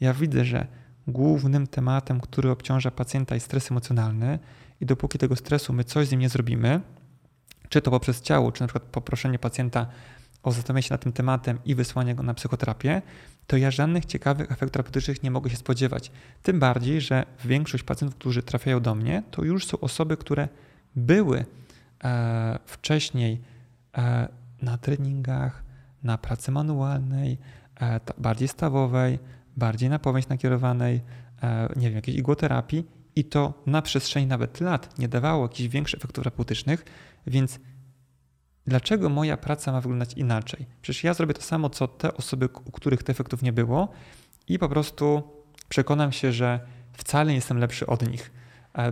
ja widzę, że głównym tematem, który obciąża pacjenta jest stres emocjonalny i dopóki tego stresu my coś z nim nie zrobimy, czy to poprzez ciało, czy na przykład poproszenie pacjenta o zastanowienie się nad tym tematem i wysłanie go na psychoterapię, to ja żadnych ciekawych efektów terapeutycznych nie mogę się spodziewać. Tym bardziej, że większość pacjentów, którzy trafiają do mnie, to już są osoby, które były e, wcześniej e, na treningach, na pracy manualnej, e, bardziej stawowej, bardziej na powieść nakierowanej, e, nie wiem, jakiejś igłoterapii i to na przestrzeni nawet lat nie dawało jakichś większych efektów terapeutycznych, więc dlaczego moja praca ma wyglądać inaczej? Przecież ja zrobię to samo, co te osoby, u których tych efektów nie było i po prostu przekonam się, że wcale nie jestem lepszy od nich,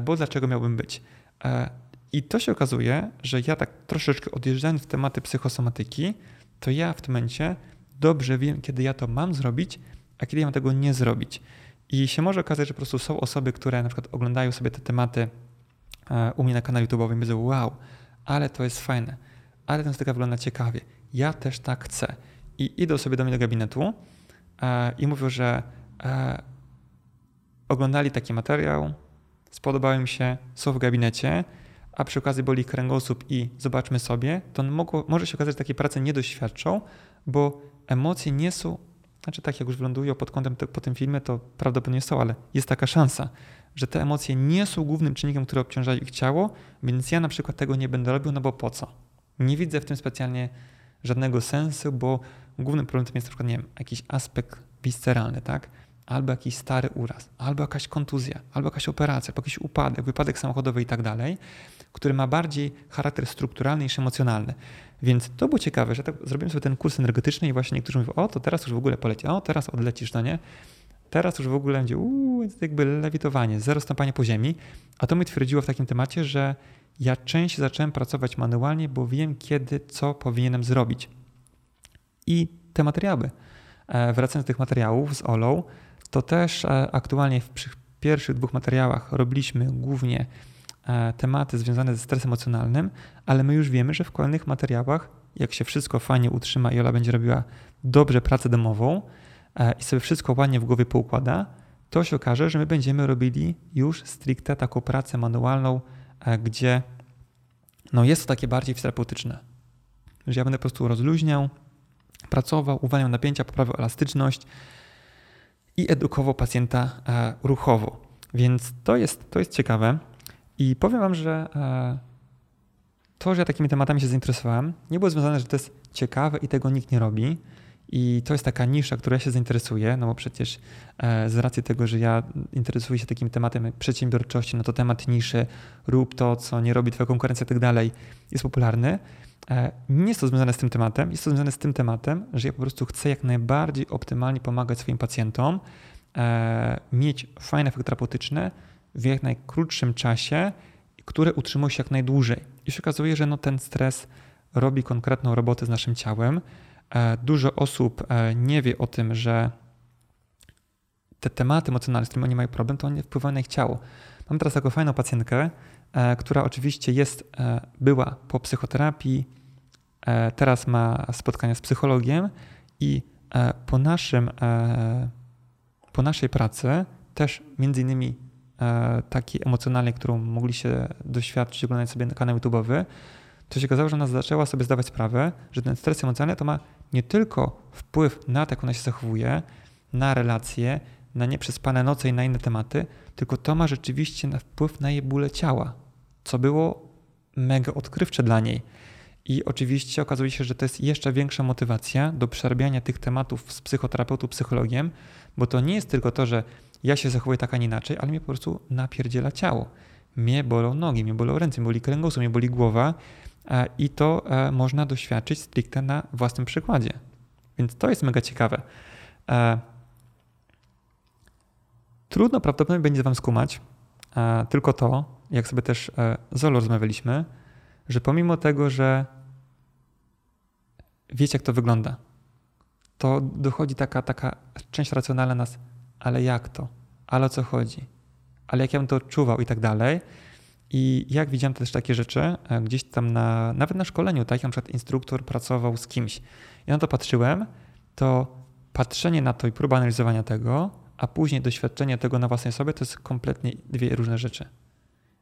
bo dlaczego miałbym być? E, I to się okazuje, że ja tak troszeczkę odjeżdżając w tematy psychosomatyki, to ja w tym momencie dobrze wiem, kiedy ja to mam zrobić, a kiedy ja mam tego nie zrobić. I się może okazać, że po prostu są osoby, które na przykład oglądają sobie te tematy e, u mnie na kanale YouTube'owym i mówią, wow, ale to jest fajne, ale ten styka wygląda ciekawie, ja też tak chcę. I idą sobie do mnie do gabinetu e, i mówią, że e, oglądali taki materiał, spodobał im się, są w gabinecie, a przy okazji boli kręgosłup i zobaczmy sobie, to mogło, może się okazać, że takiej pracy nie doświadczą, bo emocje nie są, znaczy tak jak już wylądują pod kątem te, po tym filmie, to prawdopodobnie są, ale jest taka szansa, że te emocje nie są głównym czynnikiem, który obciążają ich ciało, więc ja na przykład tego nie będę robił, no bo po co? Nie widzę w tym specjalnie żadnego sensu, bo głównym problemem jest na przykład, nie wiem, jakiś aspekt visceralny, tak? albo jakiś stary uraz, albo jakaś kontuzja, albo jakaś operacja, albo jakiś upadek, wypadek samochodowy i tak dalej, który ma bardziej charakter strukturalny niż emocjonalny. Więc to było ciekawe, że tak zrobiłem sobie ten kurs energetyczny i właśnie niektórzy mówią, o to teraz już w ogóle poleci, o teraz odlecisz, no nie? Teraz już w ogóle będzie uuu, jakby lewitowanie, zero stąpania po ziemi, a to mi twierdziło w takim temacie, że ja częściej zacząłem pracować manualnie, bo wiem kiedy, co powinienem zrobić. I te materiały, e, wracając do tych materiałów z Olą, to też e, aktualnie w pierwszych dwóch materiałach robiliśmy głównie e, tematy związane ze stresem emocjonalnym, ale my już wiemy, że w kolejnych materiałach, jak się wszystko fajnie utrzyma i Ola będzie robiła dobrze pracę domową i sobie wszystko ładnie w głowie poukłada, to się okaże, że my będziemy robili już stricte taką pracę manualną, gdzie no jest to takie bardziej terapeutyczne. Że ja będę po prostu rozluźniał, pracował, uwalniał napięcia, poprawiał elastyczność, i edukował pacjenta e, ruchowo. Więc to jest, to jest ciekawe. I powiem Wam, że e, to, że ja takimi tematami się zainteresowałem, nie było związane, że to jest ciekawe i tego nikt nie robi. I to jest taka nisza, która się zainteresuje, no bo przecież e, z racji tego, że ja interesuję się takim tematem przedsiębiorczości, no to temat niszy, rób to, co nie robi twoja konkurencja i tak dalej, jest popularny. E, nie jest to związane z tym tematem, jest to związane z tym tematem, że ja po prostu chcę jak najbardziej optymalnie pomagać swoim pacjentom, e, mieć fajne efekty terapeutyczne w jak najkrótszym czasie, które utrzymują się jak najdłużej. I się okazuje, że no ten stres robi konkretną robotę z naszym ciałem. E, dużo osób nie wie o tym, że te tematy emocjonalne, z którymi oni mają problem, to one wpływają na ich ciało. Mam teraz taką fajną pacjentkę, E, która oczywiście jest, e, była po psychoterapii, e, teraz ma spotkania z psychologiem i po, naszym, po naszej pracy też między innymi takiej emocjonalnej, którą mogliście doświadczyć oglądając sobie na kanał YouTube'owy, to się okazało, że ona zaczęła sobie zdawać sprawę, że ten stres emocjonalny to ma nie tylko wpływ na to, jak ona się zachowuje, na relacje, na nieprzespane noce i na inne tematy, tylko to ma rzeczywiście wpływ na jej bóle ciała co było mega odkrywcze dla niej. I oczywiście okazuje się, że to jest jeszcze większa motywacja do przerabiania tych tematów z psychoterapeutą, psychologiem, bo to nie jest tylko to, że ja się zachowuję tak, a nie inaczej, ale mnie po prostu napierdziela ciało. Mnie bolą nogi, mnie bolą ręce, mnie boli kręgosłup, mnie boli głowa i to e, można doświadczyć stricte na własnym przykładzie. Więc to jest mega ciekawe. E, trudno prawdopodobnie będzie Wam skumać tylko to, jak sobie też e, z Olo rozmawialiśmy, że pomimo tego, że wiecie, jak to wygląda, to dochodzi taka, taka część racjonalna nas, ale jak to? Ale o co chodzi? Ale jak ja bym to odczuwał i tak dalej. I jak widziałem też takie rzeczy, e, gdzieś tam na, nawet na szkoleniu, tak, jak na przykład instruktor pracował z kimś. Ja na to patrzyłem, to patrzenie na to i próba analizowania tego, a później doświadczenie tego na własnej sobie, to jest kompletnie dwie różne rzeczy.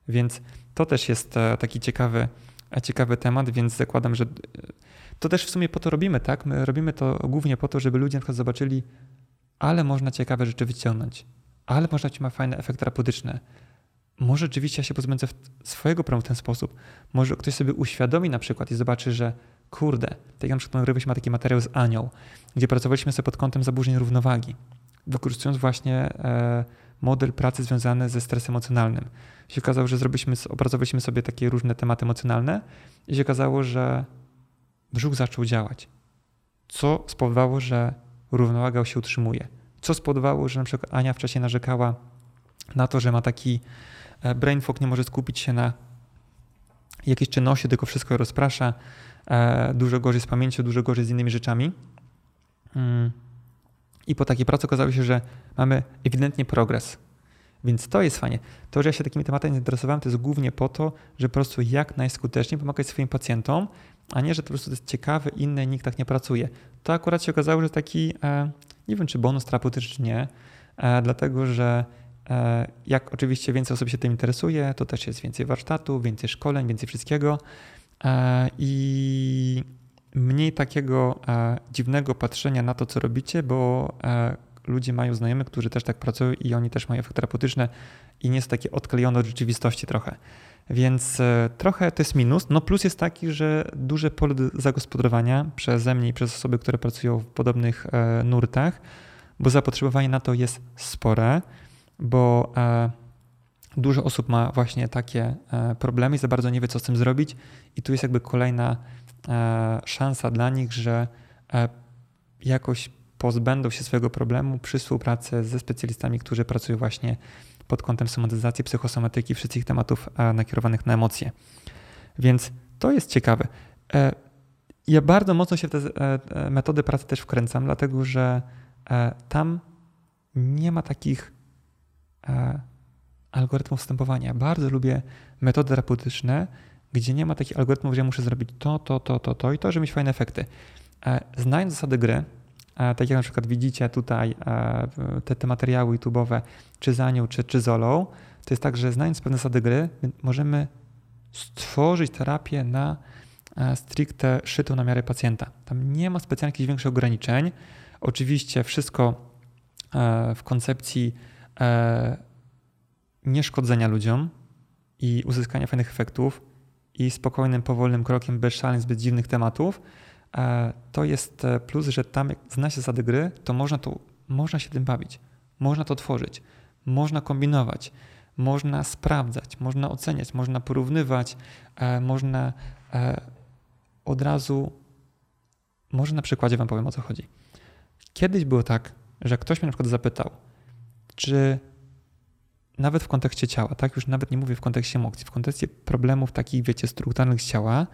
Więc to też jest e, taki ciekawy, e, ciekawy temat, więc zakładam, że to też w sumie po to robimy, tak? My robimy to głównie po to, żeby ludzie na przykład zobaczyli, ale można ciekawe rzeczy wyciągnąć, ale można ci ma fajne efekty terapeutyczne. Może rzeczywiście ja się pozbędę swojego problemu w ten sposób. Może ktoś sobie uświadomi na przykład i zobaczy, że kurde, tak jak na przykład nagrywaliśmy taki materiał z Anią, gdzie pracowaliśmy sobie pod kątem zaburzeń równowagi. wykorzystując właśnie e, model pracy związany ze stresem emocjonalnym. Się okazało, że zrobiliśmy, opracowaliśmy sobie takie różne tematy emocjonalne i się okazało, że brzuch zaczął działać, co spowodowało, że równowaga się utrzymuje. Co spowodowało, że na przykład Ania wcześniej narzekała na to, że ma taki brain fog, nie może skupić się na jakiejś czynności, tylko wszystko rozprasza, e, dużo gorzej z pamięcią, dużo gorzej z innymi rzeczami. Mm. I po takiej pracy okazało się, że mamy ewidentnie progres. Więc to jest fajnie. To, że ja się takimi tematami zainteresowałem, to jest głównie po to, że po prostu jak najskuteczniej pomagać swoim pacjentom, a nie, że to po prostu jest ciekawe, inne, nikt tak nie pracuje. To akurat się okazało, że taki, e, nie wiem czy bonus terapeutyczny, czy nie, e, dlatego że e, jak oczywiście więcej osób się tym interesuje, to też jest więcej warsztatów, więcej szkoleń, więcej wszystkiego i mniej takiego dziwnego patrzenia na to, co robicie, bo ludzie mają znajomych, którzy też tak pracują i oni też mają efekt terapeutyczny i nie jest takie odklejone od rzeczywistości trochę. Więc e, trochę to jest minus. No plus jest taki, że duże pole zagospodarowania przeze mnie i przez osoby, które pracują w podobnych e, nurtach, bo zapotrzebowanie na to jest spore, bo e, dużo osób ma właśnie takie problemy i za bardzo nie wie, co z tym zrobić. I tu jest jakby kolejna szansa dla nich, że jakoś pozbędą się swojego problemu przy współpracy ze specjalistami, którzy pracują właśnie pod kątem somatyzacji, psychosomatyki, wszystkich tematów e, nakierowanych na emocje. Więc to jest ciekawe. E, ja bardzo mocno się w te e, metody pracy też wkręcam, dlatego że tam nie ma takich algorytmów wstępowania. Bardzo lubię metody terapeutyczne, gdzie nie ma takich algorytmów, że ja muszę zrobić to, to, to, to, to i to, żeby mieć fajne efekty. Znając zasady gry, tak jak na przykład widzicie tutaj te, te materiały YouTube'owe, czy za nią, czy, czy zolą, to jest tak, że znając pewne zasady gry, możemy stworzyć terapię na stricte szytą na miarę pacjenta. Tam nie ma specjalnie jakichś większych ograniczeń. Oczywiście wszystko w koncepcji nieszkodzenia ludziom i uzyskania fajnych efektów i spokojnym, powolnym krokiem, bez szaleń, zbyt dziwnych tematów, E, to jest e, plus, że tam jak zna się zasady gry, to można, to można się tym bawić, można to tworzyć, można kombinować, można sprawdzać, można oceniać, można porównywać, e, można od razu, może na przykładzie wam powiem o co chodzi. Kiedyś było tak, że ktoś mnie na przykład zapytał, czy nawet w kontekście ciała, tak już nawet nie mówię w kontekście emocji, w kontekście problemów takich, wiecie, strukturalnych ciała,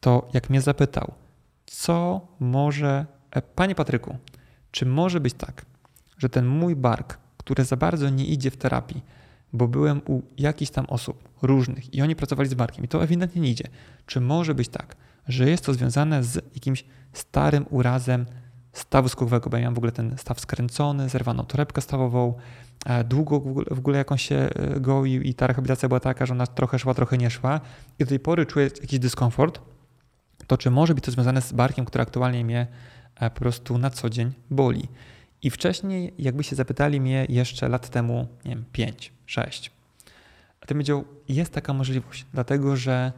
to jak mnie zapytał, co może. E, panie Patryku, czy może być tak, że ten mój bark, który za bardzo nie idzie w terapii, bo byłem u jakichś tam osób różnych i oni pracowali z barkiem i to ewidentnie nie idzie. Czy może być tak, że jest to związane z jakimś starym urazem stawu skokowego, bo ja miałem w ogóle ten staw skręcony, zerwaną torebkę stawową, e, długo w ogóle jakąś się e, goił i ta rehabilitacja była taka, że ona trochę szła, trochę nie szła i do tej pory czuję jakiś dyskomfort, to czy może być to związane z barkiem, który aktualnie mnie e, po prostu na co dzień boli. I wcześniej, jakby się zapytali mnie jeszcze lat temu, nie wiem, 5, 6, a to powiedział, jest taka możliwość, dlatego że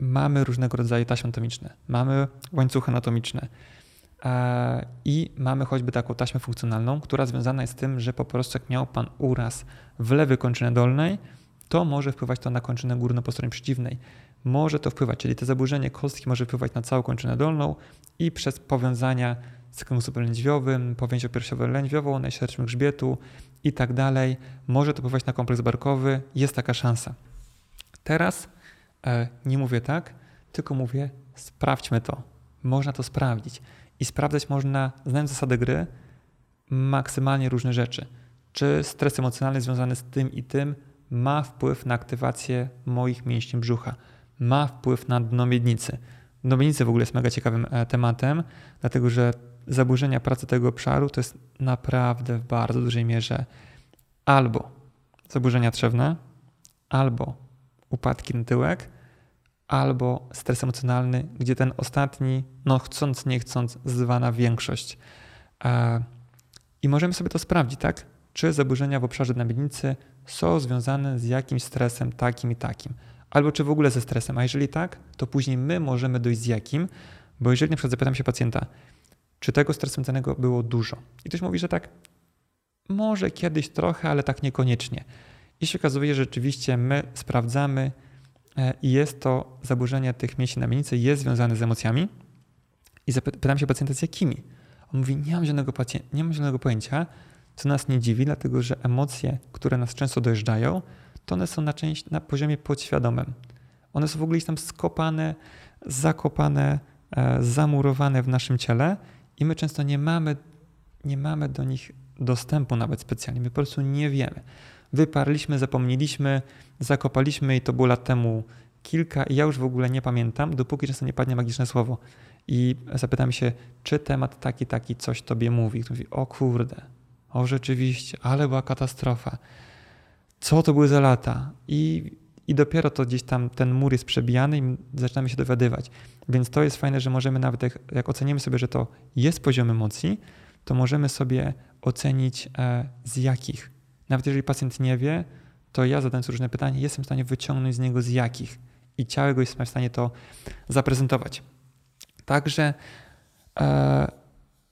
mamy różnego rodzaju taśmy anatomiczne, mamy łańcuchy anatomiczne. E, i mamy choćby taką taśmę funkcjonalną, która związana jest z tym, że po prostu jak miał pan uraz w lewej kończynie dolnej, to może wpływać to na kończynę górną po stronie przeciwnej. Może to wpływać, czyli to zaburzenie kostki może wpływać na całą kończynę dolną i przez powiązania z kręgosłupem lędźwiowym, powięzią piersiowo-lędźwiową, najszerszym grzbietu i tak dalej, może to wpływać na kompleks barkowy, jest taka szansa. Teraz nie mówię tak, tylko mówię sprawdźmy to. Można to sprawdzić i sprawdzać można, znając zasady gry, maksymalnie różne rzeczy. Czy stres emocjonalny związany z tym i tym ma wpływ na aktywację moich mięśni brzucha ma wpływ na dno miednicy. Dno miednicy w ogóle jest mega ciekawym e, tematem, dlatego że zaburzenia pracy tego obszaru to jest naprawdę w bardzo dużej mierze albo zaburzenia trzewne, albo upadki na tyłek, albo stres emocjonalny, gdzie ten ostatni, no chcąc, nie chcąc, zwana większość. E, I możemy sobie to sprawdzić, tak? Czy zaburzenia w obszarze miednicy są związane z jakimś stresem takim i takim albo czy w ogóle ze stresem. A jeżeli tak, to później my możemy dojść z jakim, bo jeżeli na przykład zapytam się pacjenta, czy tego stresu mentalnego było dużo. I ktoś mówi, że tak, może kiedyś trochę, ale tak niekoniecznie. I się okazuje, że rzeczywiście my sprawdzamy e, i jest to zaburzenie tych mięśni na mienicy jest związane z emocjami. I zapytam się pacjenta z jakimi. On mówi, nie mam żadnego, nie mam żadnego pojęcia, co nas nie dziwi, dlatego że emocje, które nas często dojeżdżają, to one są na, część, na poziomie podświadomym. One są w ogóle tam skopane, zakopane, e, zamurowane w naszym ciele i my często nie mamy, nie mamy do nich dostępu nawet specjalnie. My po prostu nie wiemy. Wyparliśmy, zapomnieliśmy, zakopaliśmy i to było lat temu kilka i ja już w ogóle nie pamiętam, dopóki czasem nie padnie magiczne słowo i zapytam się, czy temat taki, taki coś tobie mówi. Ktoś mówi, o kurde, o rzeczywiście, ale była katastrofa. Co to były za lata? I, I dopiero to gdzieś tam ten mur jest przebijany i zaczynamy się dowiadywać. Więc to jest fajne, że możemy nawet, jak, jak ocenimy sobie, że to jest poziom emocji, to możemy sobie ocenić e, z jakich. Nawet jeżeli pacjent nie wie, to ja zadając różne pytania, jestem w stanie wyciągnąć z niego z jakich. I ciało go jest w stanie to zaprezentować. Także e,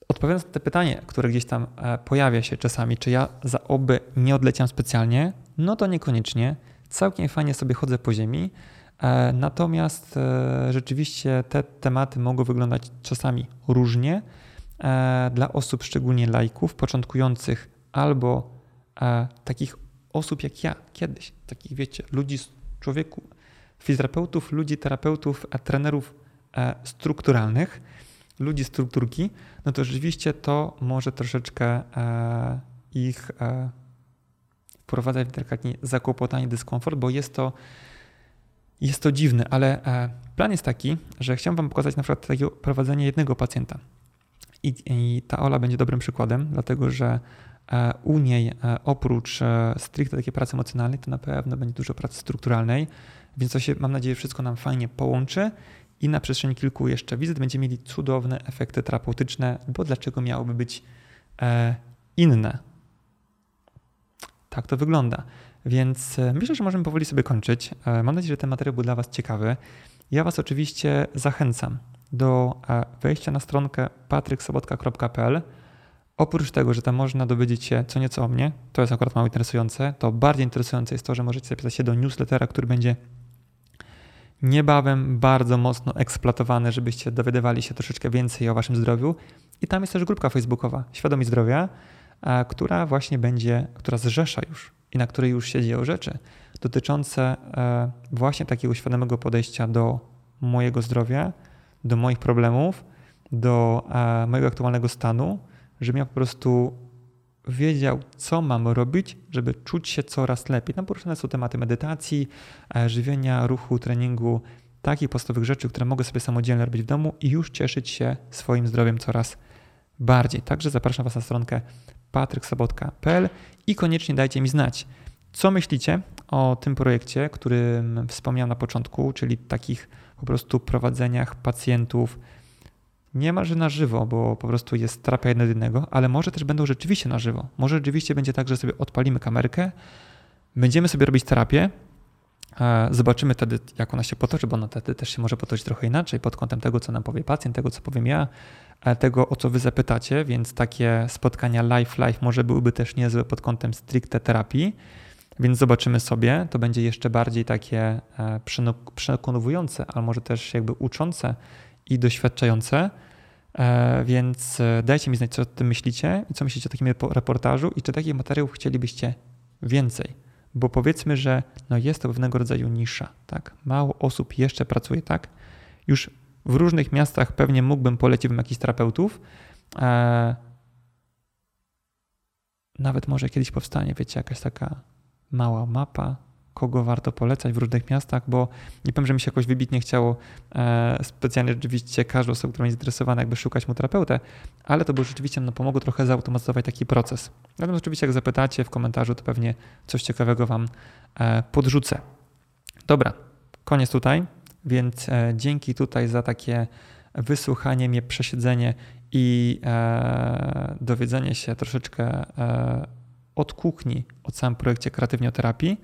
odpowiadając na to pytanie, które gdzieś tam e, pojawia się czasami, czy ja za oby nie odleciałem specjalnie, no to niekoniecznie. Całkiem fajnie sobie chodzę po ziemi. E, natomiast e, rzeczywiście te tematy mogą wyglądać czasami różnie e, dla osób, szczególnie lajków, początkujących albo e, takich osób jak ja kiedyś, takich wiecie, ludzi, człowieku, fizjoterapeutów, ludzi, terapeutów, trenerów E, strukturalnych, ludzi strukturki, no to rzeczywiście to może troszeczkę e, ich e, wprowadzać w delikatnie zakłopotanie, dyskomfort, bo jest to, jest to dziwne, ale plan jest taki, że chciałem Wam pokazać na przykład prowadzenie jednego pacjenta. I, I, ta Ola będzie dobrym przykładem, dlatego że u niej oprócz stricte takiej pracy emocjonalnej, to na pewno będzie dużo pracy strukturalnej, więc to się, mam nadzieję, wszystko nam fajnie połączy i na przestrzeni kilku jeszcze wizyt będziemy mieli cudowne efekty terapeutyczne, bo dlaczego miałoby być e, inne? Tak to wygląda. Więc e, myślę, że możemy powoli sobie kończyć. E, mam nadzieję, że ten materiał był dla Was ciekawy. Ja Was oczywiście zachęcam do e, wejścia na stronkę patryksobotka.pl. Oprócz tego, że tam można dowiedzieć się co nieco o mnie, to jest akurat mało interesujące, to bardziej interesujące jest to, że możecie zapisać się do newslettera, który będzie niebawem bardzo mocno eksploatowane, żebyście dowiadywali się troszeczkę więcej o waszym zdrowiu. I tam jest też grupka facebookowa Świadomi Zdrowia, która właśnie będzie, która zrzesza już i na której już się dzieją rzeczy dotyczące e, właśnie takiego świadomego podejścia do mojego zdrowia, do moich problemów, do e, mojego aktualnego stanu, żebym ja po prostu wiedział, co mam robić, żeby czuć się coraz lepiej. Tam poruszane są tematy medytacji, e, żywienia, ruchu, treningu, takich podstawowych rzeczy, które mogę sobie samodzielnie robić w domu i już cieszyć się swoim zdrowiem coraz bardziej. Także zapraszam Was na stronkę patryksobotka.pl i koniecznie dajcie mi znać, co myślicie o tym projekcie, którym wspomniałem na początku, czyli takich po prostu prowadzeniach pacjentów niemalże na żywo, bo po prostu jest terapia jednego, ale może też będą rzeczywiście na żywo. Może rzeczywiście będzie tak, że sobie odpalimy kamerkę, będziemy sobie robić terapię, zobaczymy wtedy, jak ona się potoczy, bo ona wtedy też się może potoczyć trochę inaczej pod kątem tego, co nam powie pacjent, tego, co powiem ja, tego, o co wy zapytacie, więc takie spotkania live-live może byłyby też niezłe pod kątem stricte terapii, więc zobaczymy sobie, to będzie jeszcze bardziej takie e, przekonujące, ale może też jakby uczące i doświadczające. E, więc e, dajcie mi znać, co o tym myślicie i co myślicie o takim reportażu i czy takich materiałów chcielibyście więcej. Bo powiedzmy, że no jest to pewnego rodzaju nisza. Tak? Mało osób jeszcze pracuje tak. Już w różnych miastach pewnie mógłbym polecić wam jakichś terapeutów. E, nawet może kiedyś powstanie, wiecie, jakaś taka mała mapa kogo warto polecać w różnych miastach, bo nie powiem, że mi się jakoś wybitnie chciało e, specjalnie rzeczywiście każdą osobę, która jest zainteresowana, jakby szukać mu terapeutę, ale to by rzeczywiście no, pomogło trochę zautomatyzować taki proces. Natomiast oczywiście jak zapytacie w komentarzu, to pewnie coś ciekawego wam e, podrzucę. Dobra, koniec tutaj, więc e, dzięki tutaj za takie wysłuchanie mnie, przesiedzenie i e, dowiedzenie się troszeczkę e, od kuchni, o całym projekcie kreatywnioterapii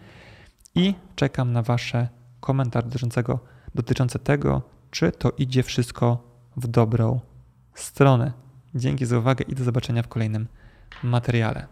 i czekam na Wasze komentarze dotyczącego, dotyczące tego, czy to idzie wszystko w dobrą stronę. Dzięki za uwagę i do zobaczenia w kolejnym materiale.